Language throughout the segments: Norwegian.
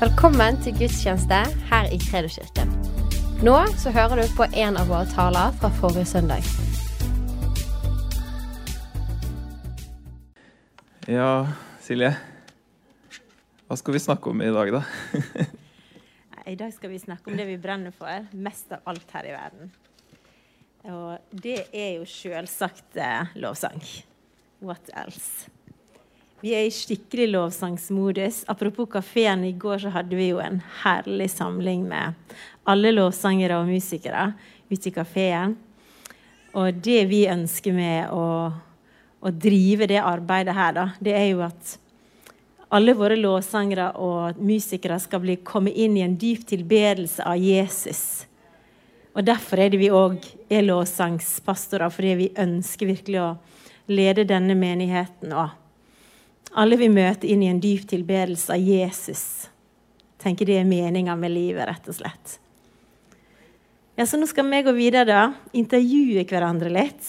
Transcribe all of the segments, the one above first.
Velkommen til gudstjeneste her i Kredoskirken. Nå så hører du på en av våre taler fra forrige søndag. Ja, Silje. Hva skal vi snakke om i dag, da? I dag skal vi snakke om det vi brenner for mest av alt her i verden. Og det er jo selvsagt eh, lovsang. What else? Vi er i skikkelig lovsangsmodus. Apropos kafeen, i går så hadde vi jo en herlig samling med alle lovsangere og musikere ute i kafeen. Og det vi ønsker med å, å drive det arbeidet her, da, det er jo at alle våre lovsangere og musikere skal bli, komme inn i en dyp tilbedelse av Jesus. Og Derfor er det vi òg er lovsangspastorer, fordi vi ønsker virkelig å lede denne menigheten. og alle vi møter inn i en dyp tilbedelse av Jesus. Tenker det er meninga med livet, rett og slett. Ja, Så nå skal vi gå videre, da. Intervjue hverandre litt.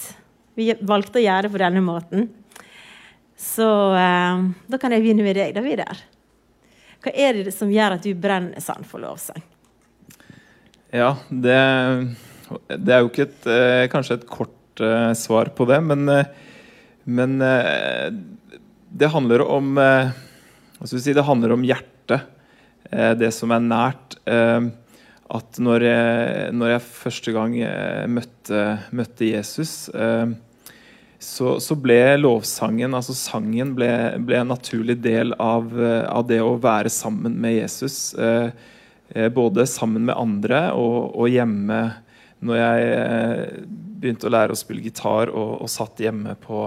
Vi valgte å gjøre det på denne måten. Så eh, da kan jeg begynne med deg, da, Vidar. Hva er det som gjør at du brenner sånn for lovsang? Ja, det, det er jo ikke et, eh, kanskje et kort eh, svar på det, men, eh, men eh, det handler om eh, si, Det handler om hjertet. Eh, det som er nært. Eh, at når jeg, når jeg, første gang møtte, møtte Jesus, så, så, ble lovsangen, altså sangen, ble, ble en naturlig del av, av, det å være sammen med Jesus. Både sammen med andre og, og hjemme. Når jeg begynte å lære å spille gitar og, og satt hjemme på,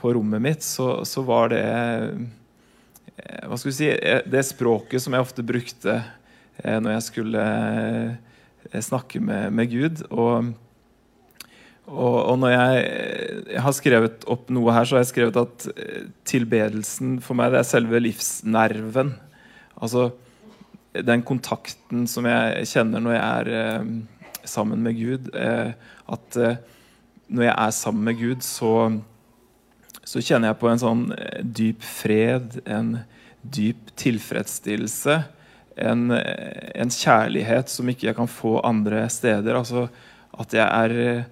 på rommet mitt, så, så, var det eh, Hva skal vi si eh, Det språket som jeg ofte brukte eh, når jeg skulle snakke med, med Gud. Og, og, og, når jeg, jeg, har skrevet opp noe her, så har jeg skrevet at tilbedelsen for meg det er selve livsnerven. Altså den kontakten som jeg kjenner når jeg er sammen med Gud. At når jeg er sammen med Gud, så så kjenner jeg på en sånn eh, dyp fred, en dyp tilfredsstillelse. En, eh, en, kjærlighet som ikke jeg kan få andre steder. Altså at jeg er eh,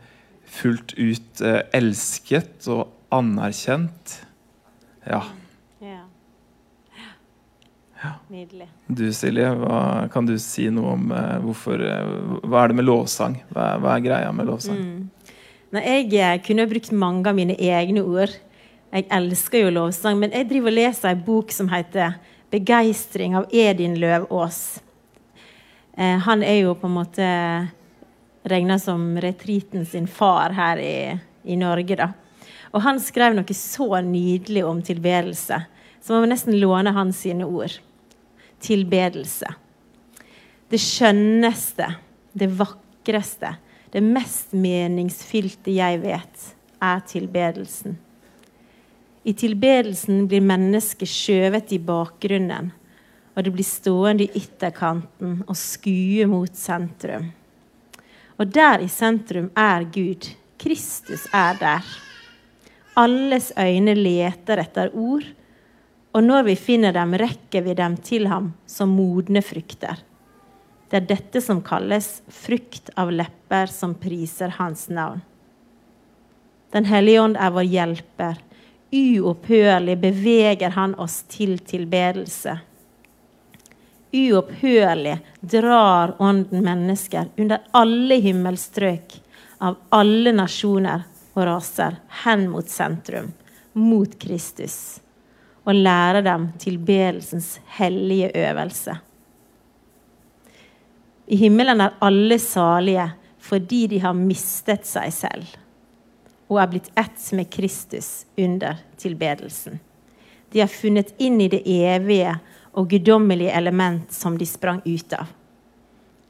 fullt ut elsket og anerkjent. Ja. ja. Nydelig. Du Silje, hva, kan du si noe om hvorfor Hva er det med lovsang? Hva, hva er greia med lovsang? Mm. Nei, jeg kunne brukt mange av mine egne ord jeg elsker jo lovsang, men jeg driver og leser ei bok som heter 'Begeistring' av Edin Løvaas. Eh, han er jo på en måte regna som retriten sin far her i, i, Norge. da. Og han skrev noe så nydelig om tilbedelse, så man må nesten låne hans sine ord. Tilbedelse. Det skjønneste, det vakreste, det mest meningsfylte jeg vet, er tilbedelsen. I tilbedelsen blir mennesket skjøvet i bakgrunnen, og det blir stående i ytterkanten og skue mot sentrum. Og der i sentrum er Gud. Kristus er der. Alles øyne leter etter ord, og når vi finner dem, rekker vi dem til ham som modne frukter. Det er dette som kalles frukt av lepper som priser hans navn. Den hellige ånd er vår hjelper Uopphørlig beveger han oss til tilbedelse. Uopphørlig drar Ånden mennesker under alle himmelstrøk av alle nasjoner og raser hen mot sentrum, mot Kristus, og lærer dem tilbedelsens hellige øvelse. I himmelen er alle salige fordi de har mistet seg selv og er blitt ett med Kristus under tilbedelsen. De har funnet inn i det evige og guddommelige element som de sprang ut av.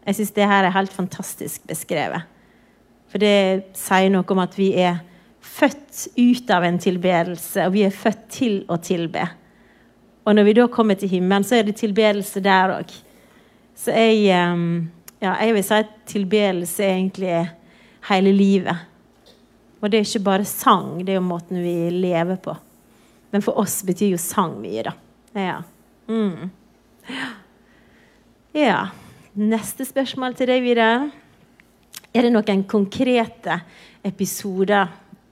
Jeg syns det her er helt fantastisk beskrevet. For det sier noe om at vi er født ut av en tilbedelse, og vi er født til å tilbe. Og når vi da kommer til himmelen, så er det tilbedelse der òg. Så jeg, ehm, ja, jeg vil si at tilbedelse er egentlig hele livet. Og det er ikke bare sang, det er jo måten vi lever på. Men for oss betyr jo sang mye, da. Ja. Mm. Ja. Neste spørsmål til deg, Vidar. Er det noen konkrete episoder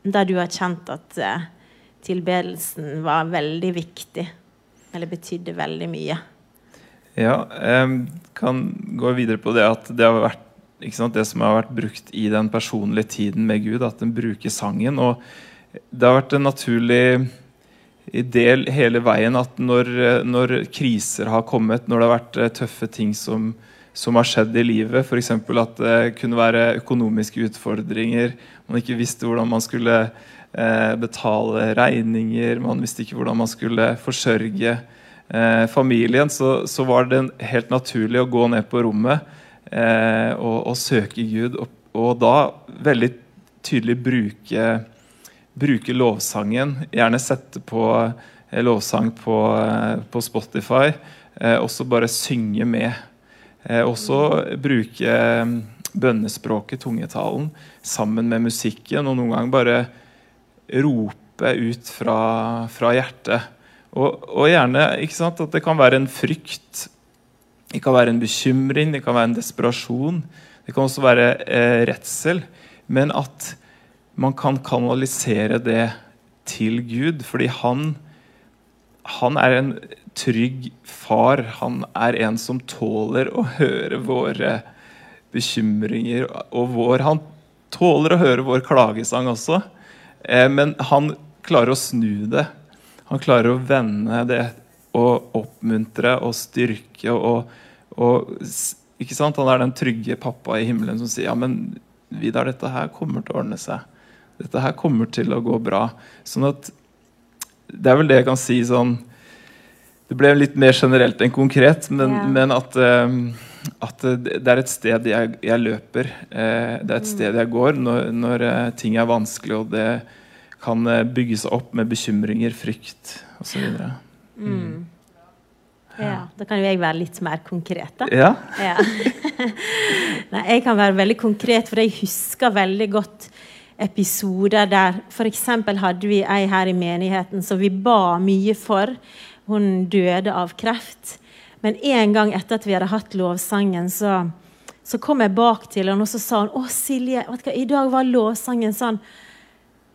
der du har kjent at uh, tilbedelsen var veldig viktig? Eller betydde veldig mye? Ja, jeg kan gå videre på det at det har vært det som har vært brukt i den personlige tiden med Gud, at en bruker sangen. Og det har vært en naturlig del hele veien at når, når kriser har kommet, når det har vært eh, tøffe ting som, som har skjedd i livet, f.eks. at det kunne være økonomiske utfordringer, man ikke visste hvordan man skulle eh, betale regninger, man visste ikke hvordan man skulle forsørge eh, familien, så, så, var det helt naturlig å gå ned på rommet eh, og, og, søke Gud. Og, og, da veldig tydelig bruke, bruke lovsangen. Gjerne sette på eh, lovsang på, eh, på Spotify. Eh, også bare synge med. Eh, også bruke eh, bønnespråket, tungetalen, sammen med musikken. Og noen ganger bare rope ut fra, fra hjertet. Og, og, gjerne sant, at det kan være en frykt det kan være en bekymring, det kan være en desperasjon. Det kan også være eh, redsel. Men at man kan kanalisere det til Gud, fordi han, han er en trygg far. Han er en som tåler å høre våre bekymringer og vår Han tåler å høre vår klagesang også, eh, men han klarer å snu det. Han klarer å vende det og oppmuntre og styrke. og, og ikke sant? Han er den trygge pappa i himmelen som sier ja, men Vidar, dette her kommer til å ordne seg. Dette her kommer til å gå bra. Sånn at Det er vel det jeg kan si sånn Det ble litt mer generelt enn konkret, men, yeah. men at, uh, at, det er et sted jeg, jeg løper. Uh, det er et sted jeg går når, når uh, ting er vanskelig, og det kan bygge seg opp med bekymringer, frykt osv. Mm. Ja, Da kan jo jeg være litt mer konkret. da. Ja. ja. Nei, jeg kan være veldig konkret, for jeg husker veldig godt episoder der f.eks. hadde vi ei her i menigheten som vi ba mye for. Hun døde av kreft. Men en gang etter at vi hadde hatt lovsangen, så, så kom jeg bak til henne og så sa hun, 'Å, Silje, hva, i dag var lovsangen sånn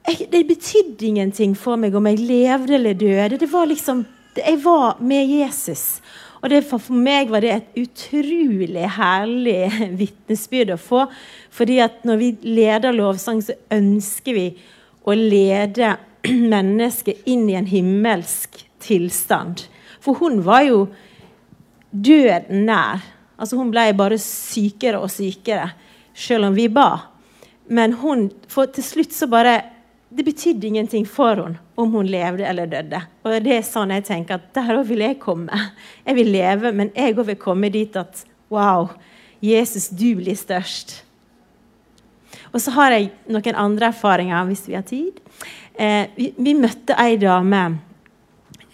jeg, Det betydde ingenting for meg om jeg levde eller døde. Det var liksom jeg var med Jesus. Og det, for meg var det et utrolig herlig vitnesbyrd å få. fordi at når vi leder lovsang, så ønsker vi å lede mennesket inn i en himmelsk tilstand. For hun var jo døden nær. Altså Hun ble bare sykere og sykere, selv om vi ba. Men hun, for til slutt så bare det betydde ingenting for henne om hun levde eller døde. Og det er sånn jeg tenker at Der òg vil jeg komme. Jeg vil leve, men jeg òg vil komme dit at Wow, Jesus, du blir størst. Og så har jeg noen andre erfaringer, hvis vi har tid. Eh, vi, vi, møtte ei dame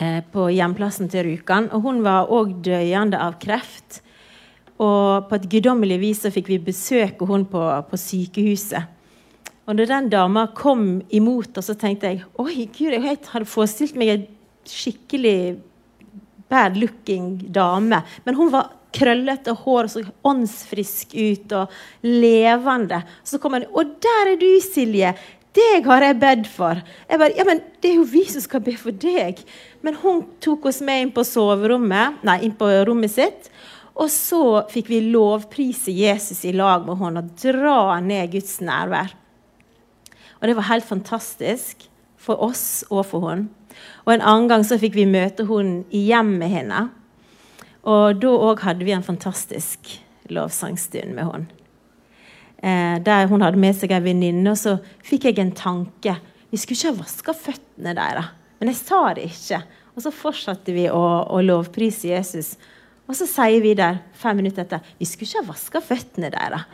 eh, på hjemplassen til Rjukan. og Hun var òg døende av kreft. Og på et guddommelig vis så fikk vi besøke henne på, på sykehuset. Og når den dama kom imot oss, så tenkte jeg oi, gud, jeg hadde forestilt meg en skikkelig bad looking dame. Men hun var krøllete hår og så åndsfrisk ut og levende. Så kom hun. Og der er du, Silje! Deg har jeg bedt for. Jeg bare, ja, men Det er jo vi som skal be for deg. Men hun tok oss med inn på soverommet, nei, inn på rommet sitt. Og så fikk vi lovprise Jesus i lag med henne og dra ned Guds nærvær. Og det var helt fantastisk for oss og for henne. Og en annen gang så fikk vi møte henne i hjemmet hennes. Og da òg hadde vi en fantastisk lovsangstund med henne. Eh, der hun hadde med seg ei venninne, og så fikk jeg en tanke. Vi skulle ikke ha vaska føttene deres. Men jeg sa det ikke. Og så fortsatte vi å, å lovprise Jesus. Og så sier vi der fem minutter etter vi skulle ikke ha vaska føttene deres.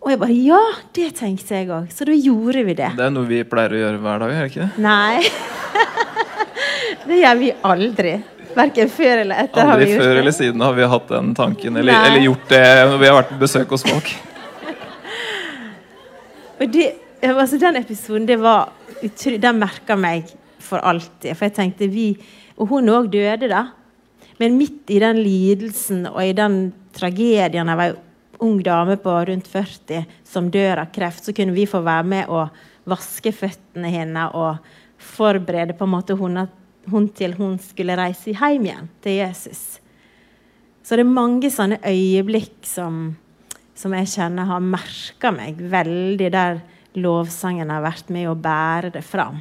Og jeg bare Ja, det tenkte jeg òg. Så da gjorde vi det. Det er noe vi pleier å gjøre hver dag, er det ikke det? Nei. det gjør vi aldri. Verken før eller etter. Aldri før eller siden har vi hatt den tanken. Eller, eller gjort det når vi har vært på besøk hos folk. Det, altså Den episoden det var den merka meg for alltid. For jeg tenkte vi Og hun òg døde, da. Men midt i den lidelsen og i den tragedien av ei ung dame på rundt 40 som dør av kreft, så kunne vi få være med og vaske føttene hennes og forberede på en måte hun, hun til hun skulle reise hjem igjen til Jesus. Så det er mange sånne øyeblikk som, som jeg kjenner har merka meg veldig, der lovsangen har vært med å bære det fram.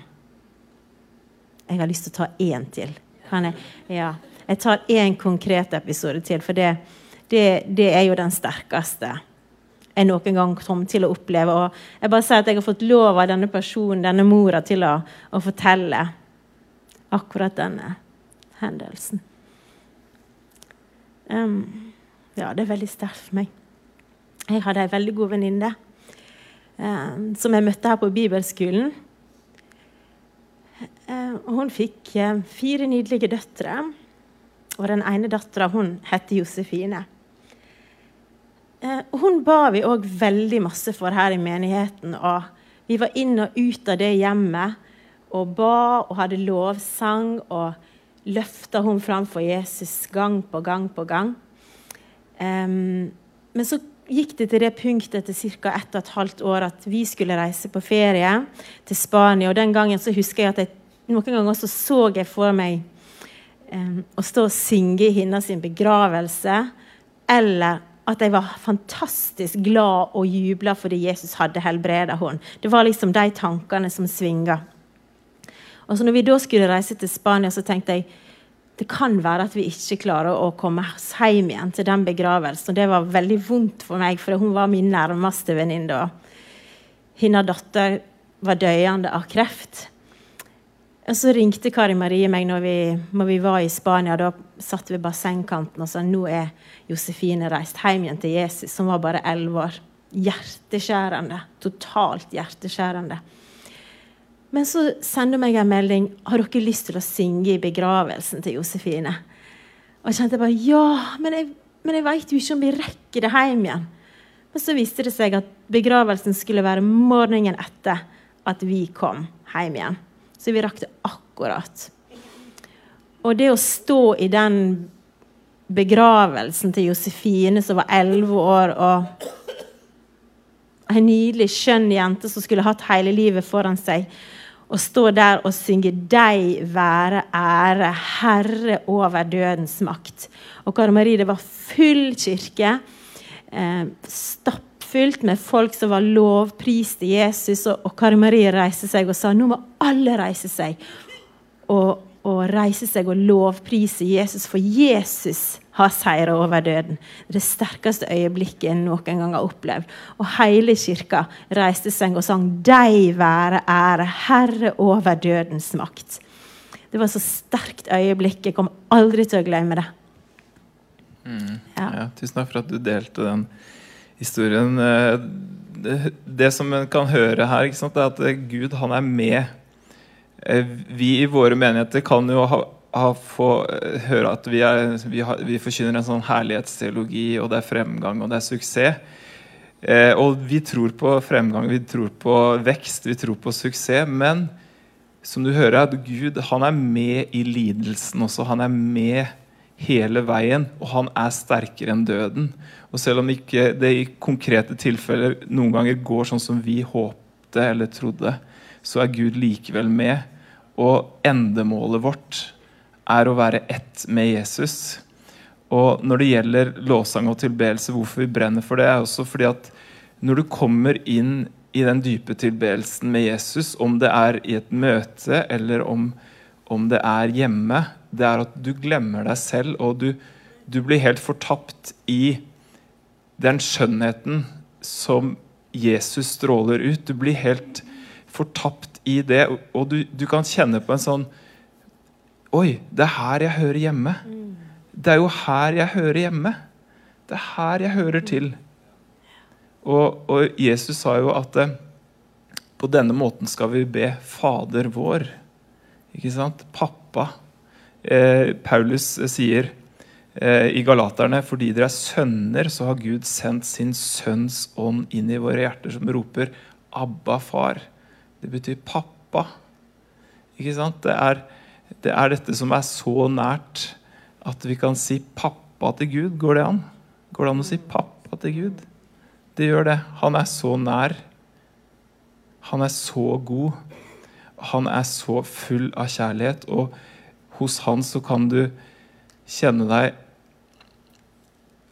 Jeg har lyst til å ta én til. Jeg? Ja. jeg? tar én konkret episode til, for det, det, det, er jo den sterkeste jeg noen gang kom til å oppleve. Og jeg bare sier at jeg har fått lov av denne personen, denne mora, til å, å fortelle akkurat denne hendelsen. Um, ja, det er veldig sterkt for meg. Jeg hadde ei veldig god venninne um, som jeg møtte her på bibelskolen. Uh, hun fikk uh, fire nydelige døtre, og den ene dattera het Josefine. Uh, hun ba vi òg veldig masse for her i menigheten. og Vi var inn og ut av det hjemmet og ba og hadde lovsang. og løfta hun fram for Jesus gang på gang på gang. Eh, men så gikk det til det punktet etter ca. ett og et halvt år at vi skulle reise på ferie til Spania. Og den gangen så husker jeg at jeg, noen ganger så, så jeg for meg eh, å stå og synge i hennes begravelse. Eller at jeg var fantastisk glad og jubla fordi Jesus hadde helbreda henne. Det var liksom de tankene som svinga. Og så når vi da skulle reise til Spania, så tenkte jeg det kan være at vi ikke klarer å komme hjem igjen til den begravelsen. Det var veldig vondt for meg, for hun var min nærmeste venninne da. Hennes datter var døende av kreft. Så ringte Kari Marie meg når vi, når vi var i Spania. Da satt vi ved bassengkanten og sa nå er Josefine reist hjem igjen til Jesus, som var bare elleve år. Hjerteskjærende. Totalt hjerteskjærende. Men så sender hun meg en melding har dere lyst til å synge i begravelsen til Josefine. Og jeg kjente bare ja, men jeg, men jeg veit jo ikke om vi rekker det hjem igjen. Men så viste det seg at begravelsen skulle være morgenen etter at vi kom hjem igjen. Så vi rakk det akkurat. Og det å stå i den begravelsen til Josefine, som var elleve år, og en nydelig, skjønn jente som skulle hatt hele livet foran seg å stå der og synge 'Deg være ære, Herre over dødens makt'. Og Kari Marie, det var full kirke. Eh, stappfullt med folk som var lovprist til Jesus. Og, og Kari Marie reiste seg og sa nå må alle reise seg. Og, og reise seg og lovprise Jesus, for Jesus har seira over døden. Det sterkeste øyeblikket jeg noen gang har opplevd. Og hele kirka reiste seg og sang 'Deg være ære, Herre over dødens makt'. Det var så sterkt øyeblikk. Jeg kommer aldri til å glemme det. Mm. Ja. Ja, tusen takk for at du delte den historien. Eh, det, som en kan høre her, er at Gud han er med. Eh, vi i våre menigheter kan jo ha få eh, høre at vi, er, vi, vi, forkynner en sånn herlighetsteologi, og det er fremgang og det er suksess. Eh, og vi tror på fremgang, vi tror på vekst, vi tror på suksess. Men som du hører, at Gud han er med i lidelsen også. Han er med hele veien, og han er sterkere enn døden. Og selv om ikke det i konkrete tilfeller noen ganger går sånn som vi håpte eller trodde, så er Gud likevel med. Og endemålet vårt er å være ett med Jesus. Og når det gjelder lovsang og tilbedelse, hvorfor vi brenner for det, er også fordi at når du kommer inn i den dype tilbedelsen med Jesus, om det er i et møte eller om, om det er hjemme, det er at du glemmer deg selv, og du, du blir helt fortapt i den skjønnheten som Jesus stråler ut. Du blir helt fortapt i det, og du, du kan kjenne på en sånn Oi, det er her jeg hører hjemme. Det er jo her jeg hører hjemme. Det er her jeg hører til. Og, og Jesus sa jo at eh, på denne måten skal vi be Fader vår. Ikke sant? Pappa. Eh, Paulus sier eh, i Galaterne fordi dere er sønner, så har Gud sendt sin sønns ånd inn i våre hjerter, som roper 'Abba, far'. Det betyr pappa. Ikke sant? Det er det er dette som er så nært At vi kan si 'pappa' til Gud. Går det an? Går det an å si 'pappa' til Gud? Det gjør det. Han er så nær. Han er så god. Han er så full av kjærlighet, og hos han så kan du kjenne deg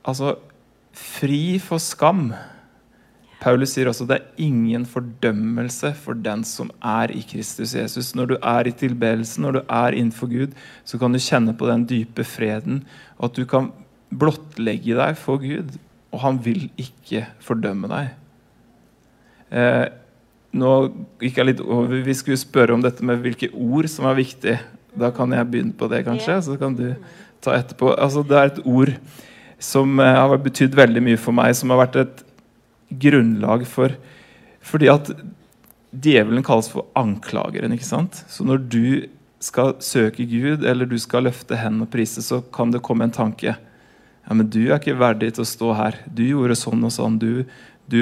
altså fri for skam. Paulus sier også det er ingen fordømmelse for den som er i Kristus Jesus. Når du er i tilbedelsen, når du er innenfor Gud, så kan du kjenne på den dype freden, og at du kan blottlegge deg for Gud. Og han vil ikke fordømme deg. Eh, nå gikk jeg litt over. Vi skulle spørre om dette med hvilke ord som er viktig. Da kan jeg begynne på det, kanskje. Så kan du ta etterpå. Altså, det er et ord som eh, har betydd veldig mye for meg, som har vært et grunnlag for Fordi at djevelen kalles for anklageren. ikke sant? Så når du skal søke Gud, eller du skal løfte hendene og prise, så kan det komme en tanke. Ja, men du er ikke verdig til å stå her. Du gjorde sånn og sånn. Du, du,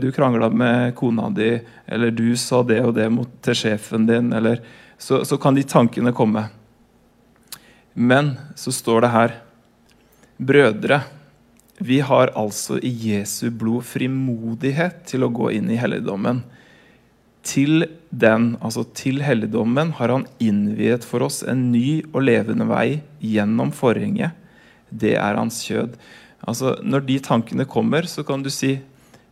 du krangla med kona di, eller du sa det og det mot, til sjefen din. Eller, så, så kan de tankene komme. Men så står det her Brødre, vi har altså i Jesu blod frimodighet til å gå inn i helligdommen. Til den, altså til helligdommen, har han innviet for oss en ny og levende vei gjennom forhenget. Det er hans kjød. Altså, når de tankene kommer, så kan du si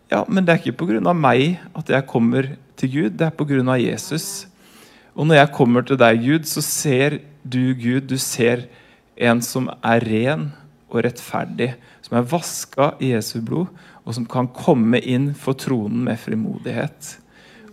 ja, men det er ikke pga. meg at jeg kommer til Gud, det er pga. Jesus. Og når jeg kommer til deg, Gud, så ser du Gud, du ser en som er ren og rettferdig som er vaska i Jesu blod, og som kan komme inn for tronen med frimodighet.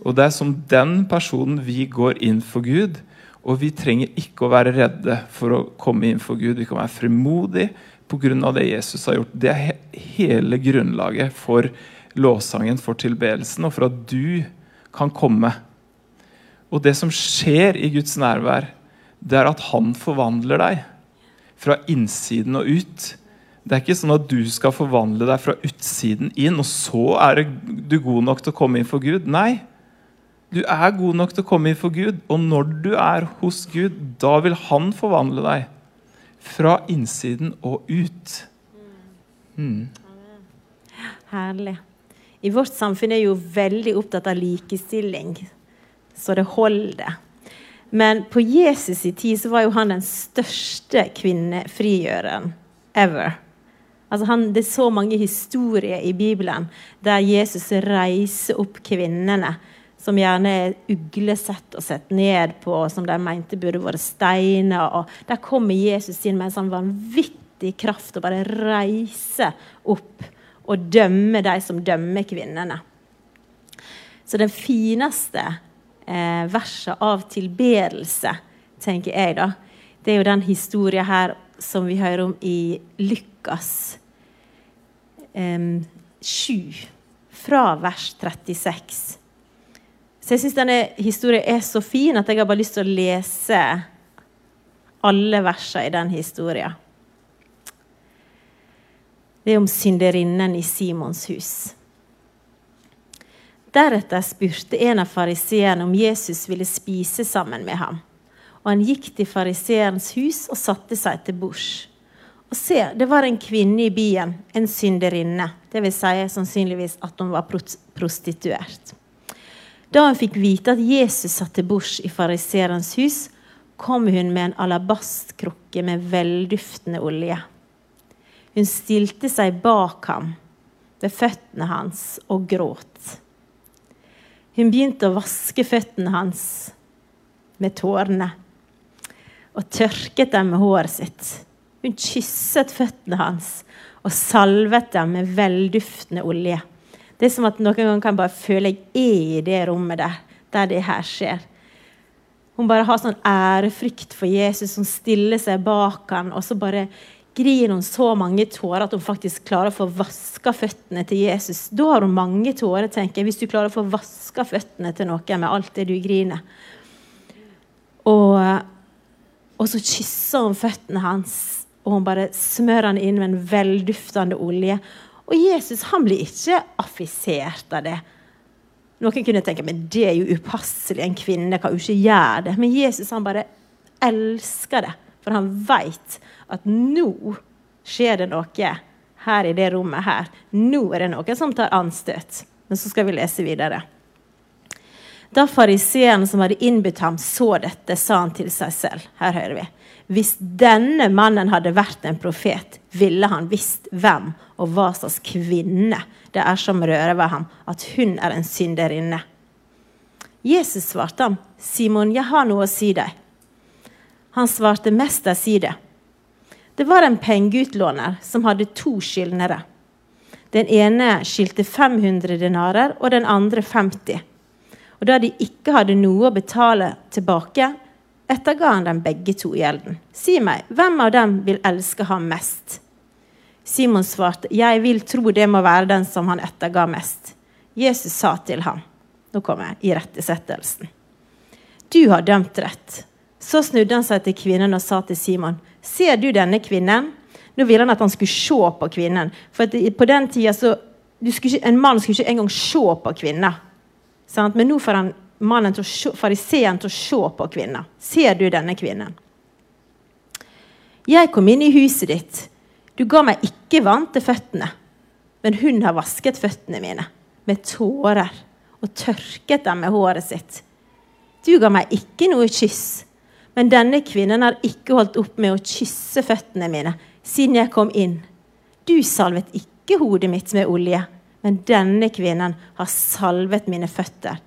Og Det er som den personen vi går inn for Gud. Og vi trenger ikke å være redde for å komme inn for Gud. Vi kan være frimodige pga. det Jesus har gjort. Det er he hele grunnlaget for lovsangen, for tilbedelsen, og for at du kan komme. Og det som skjer i Guds nærvær, det er at han forvandler deg fra innsiden og ut. Det er ikke sånn at du skal forvandle deg fra utsiden inn, og så er du god nok til å komme inn for Gud. Nei. Du er god nok til å komme inn for Gud, og når du er hos Gud, da vil Han forvandle deg. Fra innsiden og ut. Mm. Herlig. I vårt samfunn er jo veldig opptatt av likestilling, så det holder. Men på Jesus' i tid så var jo han den største kvinnefrigjøreren ever. Altså han, det er så mange historier i Bibelen der Jesus reiser opp kvinnene som gjerne er uglesett og sett ned på, som de mente burde vært steiner. og Der kommer Jesus inn med en sånn vanvittig kraft og bare reiser opp og dømmer de som dømmer kvinnene. Så den fineste eh, verset av tilbedelse, tenker jeg, da, det er jo den historien her som vi hører om i Lukas eh, 7, fra vers 36. Så jeg syns denne historien er så fin at jeg har bare lyst til å lese alle versene i den historien. Det er om synderinnen i Simons hus. Deretter spurte en av fariseerne om Jesus ville spise sammen med ham. Og han gikk til fariseerens hus og satte seg til bords. Og se, det var en kvinne i byen, en synderinne. Dvs. Si sannsynligvis at hun var prostituert. Da hun fikk vite at Jesus satt til bords i fariserens hus, kom hun med en alabastkrukke med velduftende olje. Hun stilte seg bak ham, ved føttene hans, og gråt. Hun begynte å vaske føttene hans med tårene og tørket dem med håret sitt. Hun kysset føttene hans og salvet dem med velduftende olje. Det er som at noen ganger kan bare føle jeg er i det rommet der, der det her skjer. Hun bare har sånn ærefrykt for Jesus, som stiller seg bak han, og så bare grir hun så mange tårer at hun faktisk klarer å få vaska føttene til Jesus. Da har hun mange tårer, tenker jeg, hvis du klarer å få vaska føttene til noen med alt det du griner. Og, og så kysser hun føttene hans og hun bare smører han inn med en velduftende olje. Og Jesus han blir ikke affisert av det. Noen kunne tenke men det er jo upasselig, en kvinne kan jo ikke gjøre det. Men Jesus han bare elsker det For han veit at nå skjer det noe her i det rommet her. Nå er det noen som tar anstøt. Men så skal vi lese videre. Da fariseeren som hadde innbudt ham, så dette, sa han til seg selv. Her hører vi. Hvis denne mannen hadde vært en profet, ville han visst hvem og hva slags kvinne det er som rører ved ham, at hun er en synderinne. Jesus svarte ham, 'Simon, jeg har noe å si deg.' Han svarte, 'Mester, si det.' Det var en pengeutlåner som hadde to skyldnere. Den ene skyldte 500 denarer, og den andre 50. Og da de ikke hadde noe å betale tilbake, etterga han dem begge to gjelden. Si meg, hvem av dem vil elske ham mest? Simon svarte, jeg vil tro det må være den som han etterga mest. Jesus sa til ham, nå kommer jeg i rettesettelsen, Du har dømt rett. Så snudde han seg til kvinnen og sa til Simon, ser du denne kvinnen? Nå ville han at han skulle se på kvinnen. For på den tida så skulle, En mann skulle ikke engang se på kvinner. Sant? Men nå får han mannen til å se, fariseeren til å se på kvinner. Ser du denne kvinnen? Jeg kom inn i huset ditt. Du ga meg ikke vann til føttene, men hun har vasket føttene mine med tårer og tørket dem med håret sitt. Du ga meg ikke noe kyss, men denne kvinnen har ikke holdt opp med å kysse føttene mine siden jeg kom inn. Du salvet ikke hodet mitt med olje, men denne kvinnen har salvet mine føtter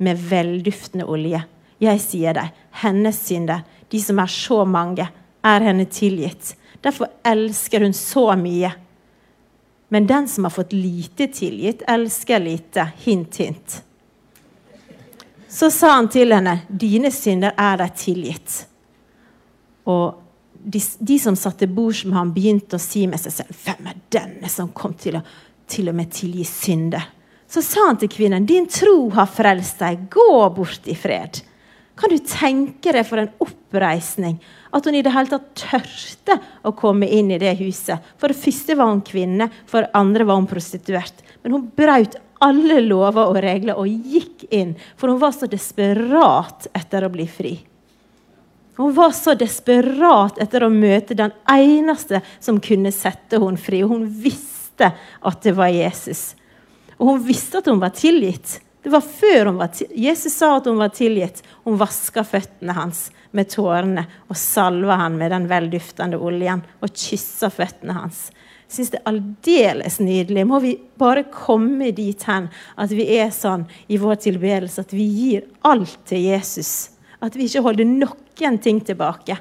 med velduftende olje. Jeg sier deg, hennes synder, de som er så mange, er henne tilgitt. Derfor elsker hun så mye. Men den som har fått lite tilgitt, elsker lite. Hint, hint. Så sa han til henne, 'Dine synder er deg tilgitt.' Og de, de som til bords med ham, begynte å si med seg selv, 'Hvem er denne som kom til å til og med tilgi synder?' Så sa han til kvinnen, 'Din tro har frelst deg. Gå bort i fred.' Kan du tenke deg for en oppreisning at hun i det hele tatt tørte å komme inn i det huset? For det første var hun kvinne, for det andre var hun prostituert. Men hun brøt alle lover og regler og gikk inn, for hun var så desperat etter å bli fri. Hun var så desperat etter å møte den eneste som kunne sette henne fri. Hun visste at det var Jesus. Og hun visste at hun var tilgitt. Det var før hun var. Jesus sa at hun var tilgitt. Hun vaska føttene hans med tårene og salva han med den velduftende oljen og kyssa føttene hans. Syns det er aldeles nydelig. Må vi bare komme dit hen at vi er sånn i vår tilbedelse at vi gir alt til Jesus. At vi ikke holder noen ting tilbake.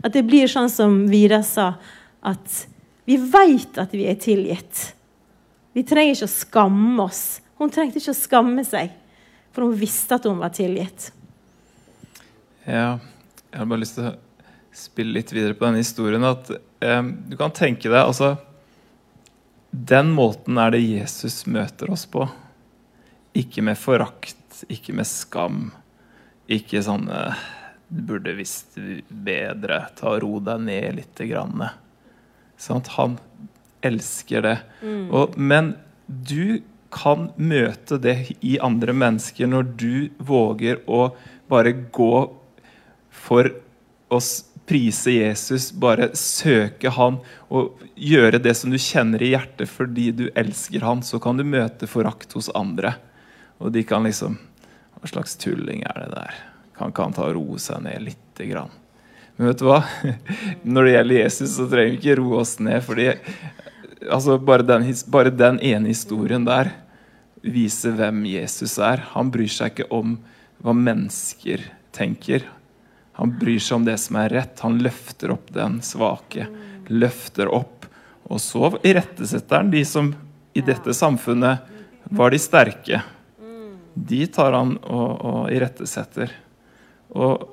At det blir sånn som Vidar sa, at vi veit at vi er tilgitt. Vi trenger ikke å skamme oss. Hun trengte ikke å skamme seg, for hun visste at hun var tilgitt. Ja, jeg har bare lyst til å spille litt videre på denne historien. At eh, Du kan tenke deg altså Den måten er det Jesus møter oss på. Ikke med forakt, ikke med skam. Ikke sånn eh, Du burde visst bedre. Ta Ro deg ned lite grann. Sånn at han elsker det. Mm. Og, men du kan møte det i andre mennesker når du våger å bare gå for å prise Jesus, bare søke han og gjøre det som du kjenner i hjertet fordi du elsker han, så kan du møte forakt hos andre. Og de kan liksom Hva slags tulling er det der? Kan ikke han ta og roe seg ned lite grann? Men vet du hva? Når det gjelder Jesus, så trenger vi ikke roe oss ned. fordi altså bare, den, bare den ene historien der viser hvem Jesus er. Han bryr seg ikke om hva mennesker tenker. Han bryr seg om det som er rett. Han løfter opp den svake. Løfter opp. Og så irettesetter han de som i dette samfunnet var de sterke. De tar han og, og irettesetter. Og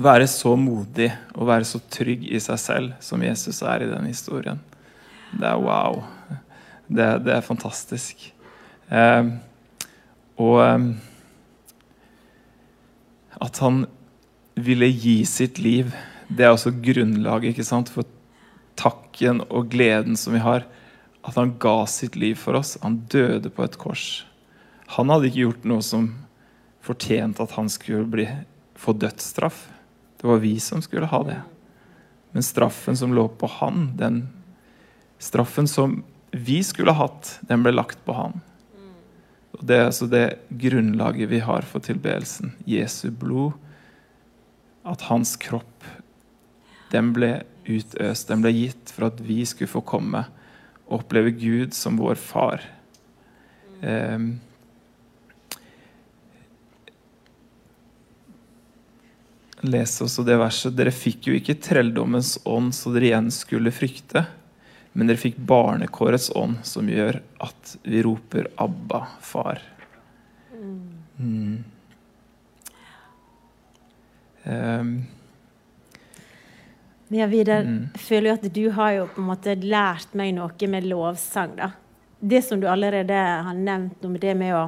være så modig og være så trygg i seg selv som Jesus er i den historien. Det er wow. Det, det er fantastisk. Eh, og eh, at han ville gi sitt liv, det er også grunnlaget for takken og gleden som vi har. At han ga sitt liv for oss. Han døde på et kors. Han hadde ikke gjort noe som fortjente at han skulle bli, få dødsstraff. Det var vi som skulle ha det. Men straffen som lå på han, den straffen som vi skulle hatt, den ble lagt på han. Og Det er altså det grunnlaget vi har for tilbedelsen. Jesu blod. At hans kropp, den ble utøst, den ble gitt for at vi skulle få komme og oppleve Gud som vår far. Um, Les også det verset. Dere fikk jo ikke trelldommens ånd så dere igjen skulle frykte, men dere fikk barnekårets ånd, som gjør at vi roper 'Abba, far'. Mm. Um, ja, Vidar, mm. føler jo at du har jo på en måte lært meg noe med lovsang. da. Det som du allerede har nevnt om det med å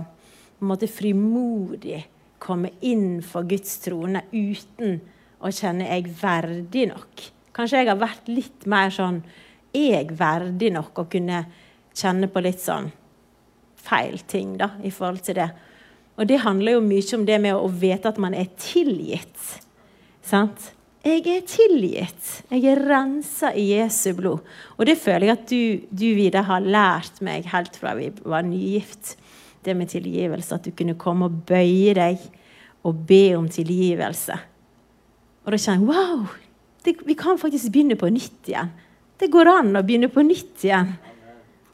på en måte frimodig komme inn for Guds trone uten å kjenne jeg verdig nok. Kanskje jeg har vært litt mer sånn jeg verdig nok å kunne kjenne på litt sånn feil ting da, i forhold til det? Og det handler jo mye om det med å vite at man er tilgitt. Sant? Jeg er tilgitt. Jeg er rensa i Jesu blod. Og det føler jeg at du, du Vidar, har lært meg helt fra vi var nygift det med tilgivelse. At du kunne komme og bøye deg og be om tilgivelse. Og da kjenner jeg wow, det, vi kan faktisk begynne på nytt igjen. Det går an å begynne på nytt igjen.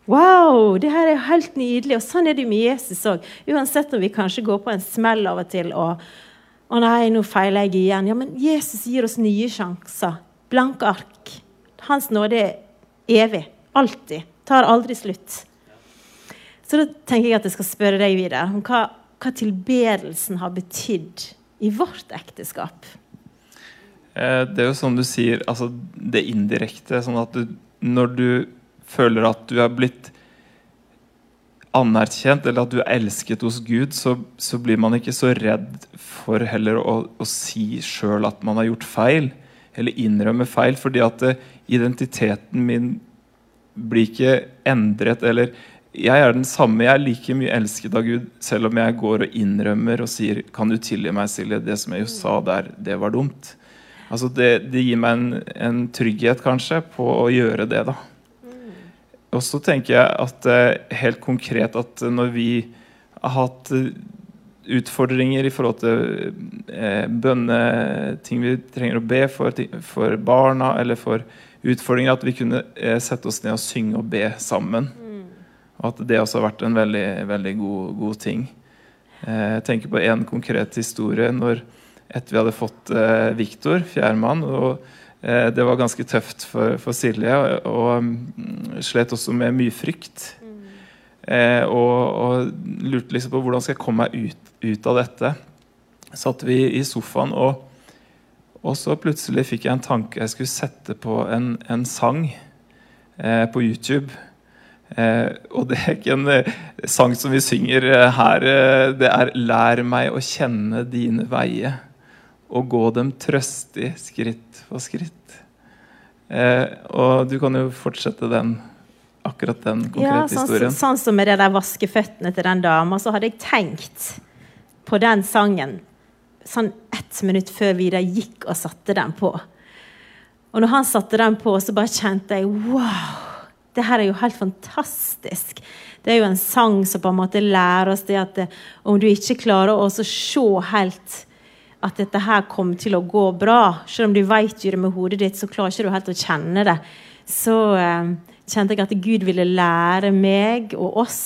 Wow, det her er helt nydelig. Og sånn er det med Jesus òg. Uansett om vi kanskje går på en smell av og til og Å nei, nå feiler jeg igjen. Ja, men Jesus gir oss nye sjanser. Blanke ark. Hans nåde er evig. Alltid. Tar aldri slutt. Så da tenker jeg at jeg skal spørre deg videre om hva, hva tilbedelsen har betydd i vårt ekteskap. Eh, det er jo som du sier, altså det indirekte. Sånn at du, når du føler at du er blitt anerkjent, eller at du er elsket hos Gud, så, så blir man ikke så redd for heller å, å si sjøl at man har gjort feil, eller innrømme feil, fordi at eh, identiteten min blir ikke endret, eller jeg er den samme. Jeg er like mye elsket av Gud, selv om jeg går og innrømmer og sier 'Kan du tilgi meg, Silje? Det som jeg jo sa der, det var dumt'. Altså det, det gir meg en, en, trygghet, kanskje, på å gjøre det, da. Og så tenker jeg at helt konkret at når vi har hatt eh, utfordringer i forhold til eh, bønneting vi trenger å be for, for barna, eller for utfordringer, at vi kunne eh, sette oss ned og synge og be sammen. Og at det også har vært en veldig, veldig god, god, ting. Eh, jeg tenker på en konkret historie når etter vi hadde fått eh, Viktor, fjerdemann. og Det var ganske tøft for, for Silje, og, og um, slet også med mye frykt. Eh, og, og, lurte liksom på hvordan skal jeg komme meg ut, ut av dette. Satt vi i sofaen, og, og, så plutselig fikk jeg en tanke jeg skulle sette på en, en sang eh, på YouTube. Eh, og det er ikke en eh, sang som vi synger eh, her. Eh, det er 'Lær meg å kjenne dine veier og gå dem trøstig skritt for skritt'. Eh, og du kan jo fortsette den akkurat den konkrete ja, sånn, historien. Sånn som med det der vaskeføttene til den dama, så hadde jeg tenkt på den sangen sånn ett minutt før Vidar gikk og satte den på. Og når han satte den på, så bare kjente jeg wow! det her er jo helt fantastisk. Det er jo en sang som på en måte lærer oss det at det, om du ikke klarer å se helt at dette her kom til å gå bra, selv om du vet det med hodet ditt, så klarer ikke du helt å kjenne det. Så eh, kjente jeg at Gud ville lære meg og oss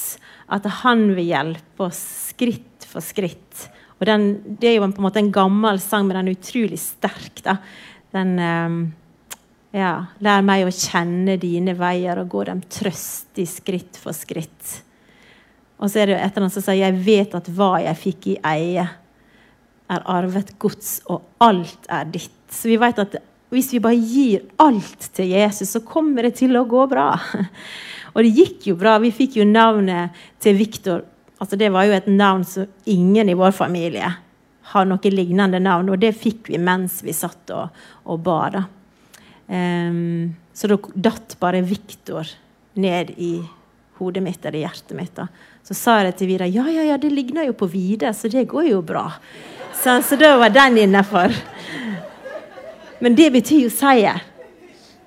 at han vil hjelpe oss skritt for skritt. Og den, Det er jo på en måte en gammel sang, men den er utrolig sterk. da. Den... Eh, ja, lær meg å kjenne dine veier og gå dem trøstig skritt for skritt. Og så er det et eller annet som sier jeg vet at hva jeg fikk i eie, er arvet gods, og alt er ditt. Så vi vet at hvis vi bare gir alt til Jesus, så kommer det til å gå bra. Og det gikk jo bra. Vi fikk jo navnet til Viktor. Altså, det var jo et navn som ingen i vår familie har noe lignende navn, og det fikk vi mens vi satt og, og ba. da. Um, så da datt bare Viktor ned i hodet mitt eller hjertet mitt. Da. Så sa jeg til Vidar ja, ja, ja, det ligner jo på Vidar, så det går jo bra. Så, så da var den innafor. Men det betyr jo seier.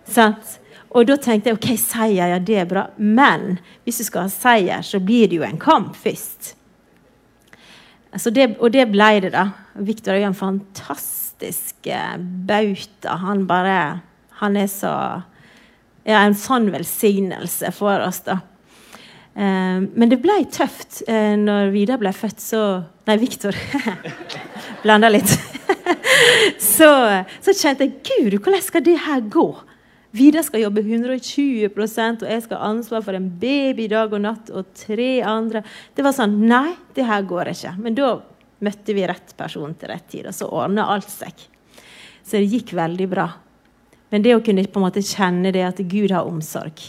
Sant? Og da tenkte jeg ok, seier, ja, det er bra. Men hvis du skal ha seier, så blir det jo en kamp først. Altså det, og det ble det, da. Viktor er jo en fantastisk eh, bauta. Han bare Han er så ja, En sånn velsignelse for oss, da. Eh, men det ble tøft. Eh, når Vidar ble født, så Nei, Viktor. Blanda litt. så, så kjente jeg Gud, hvordan skal det her gå? Vidar skal jobbe 120 og jeg skal ha ansvar for en baby dag og natt og tre andre. Det var sånn Nei, det her går ikke. Men da møtte vi rett person til rett tid, og så ordna alt seg. Så det gikk veldig bra. Men det å kunne på en måte kjenne det at Gud har omsorg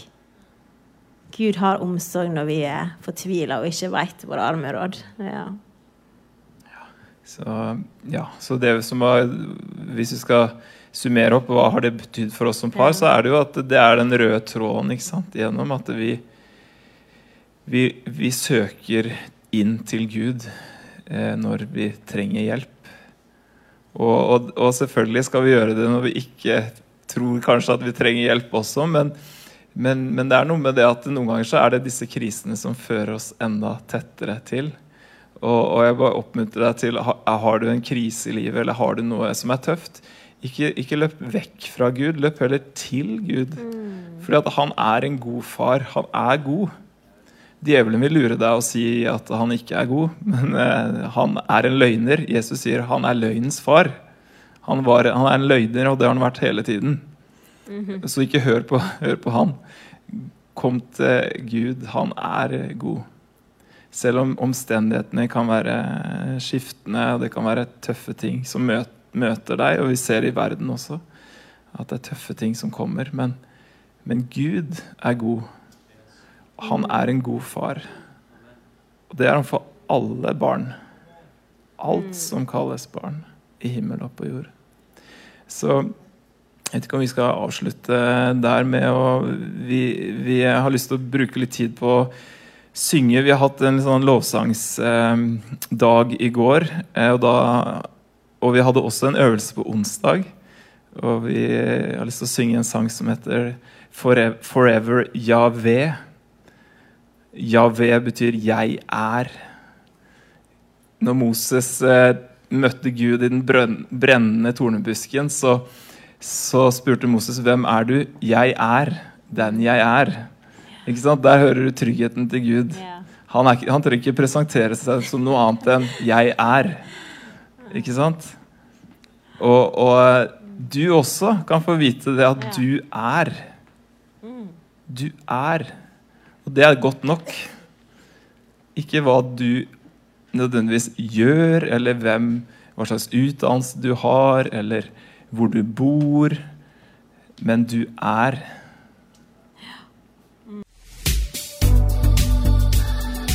Gud har omsorg når vi er fortvila og ikke veit våre armeråd. Ja. Så, ja, så det som var Hvis vi skal summere opp hva har det betydd for oss som par, så er det jo at det er den røde tråden ikke sant? gjennom at vi, vi, vi søker inn til Gud eh, når vi trenger hjelp. Og, og, og, selvfølgelig skal vi gjøre det når vi ikke tror kanskje at vi trenger hjelp også, men, men, men, det er noe med det at noen ganger så er det disse krisene som fører oss enda tettere til. Og, og jeg bare oppmuntrer deg til har du en krise i livet, eller har du noe som er tøft, ikke, ikke, løp vekk fra Gud, løp heller til Gud. Mm. Fordi at han er en god far. Han er god. Djevelen vil lure deg og si at han ikke er god, men eh, han er en løgner. Jesus sier han er løgnens far. Han, var, han er en løgner, og det har han vært hele tiden. Mm -hmm. Så ikke hør på, hør på han. Kom til Gud. Han er god. Selv om omstendighetene kan være skiftende, og det kan være tøffe ting som møter deg, og vi ser i verden også at det er tøffe ting som kommer. Men, men Gud er god. Han er en god far. Og det er han for alle barn. Alt mm. som kalles barn i himmel og på jord. Så jeg vet ikke om vi skal avslutte der med å vi, vi, har lyst til å bruke litt tid på synge. Vi har hatt en sånn lovsangsdag i går. Eh, og da og vi hadde også en øvelse på onsdag. Og vi har lyst til å synge en sang som heter Forever, Forever Yahweh. Yahweh betyr 'jeg er'. Når Moses eh, møtte Gud i den brennende tornebusken, så, så, spurte Moses 'Hvem er du?' 'Jeg er den jeg er'. Ikke sant? Der hører du tryggheten til Gud. Han, er, han trenger ikke presentere seg som noe annet enn 'jeg er'. Ikke sant? Og, og, du også kan få vite det at du er. Du er. Og det er godt nok. Ikke hva du nødvendigvis gjør, eller hvem, hva slags utdannelse du har, eller hvor du bor. Men du er.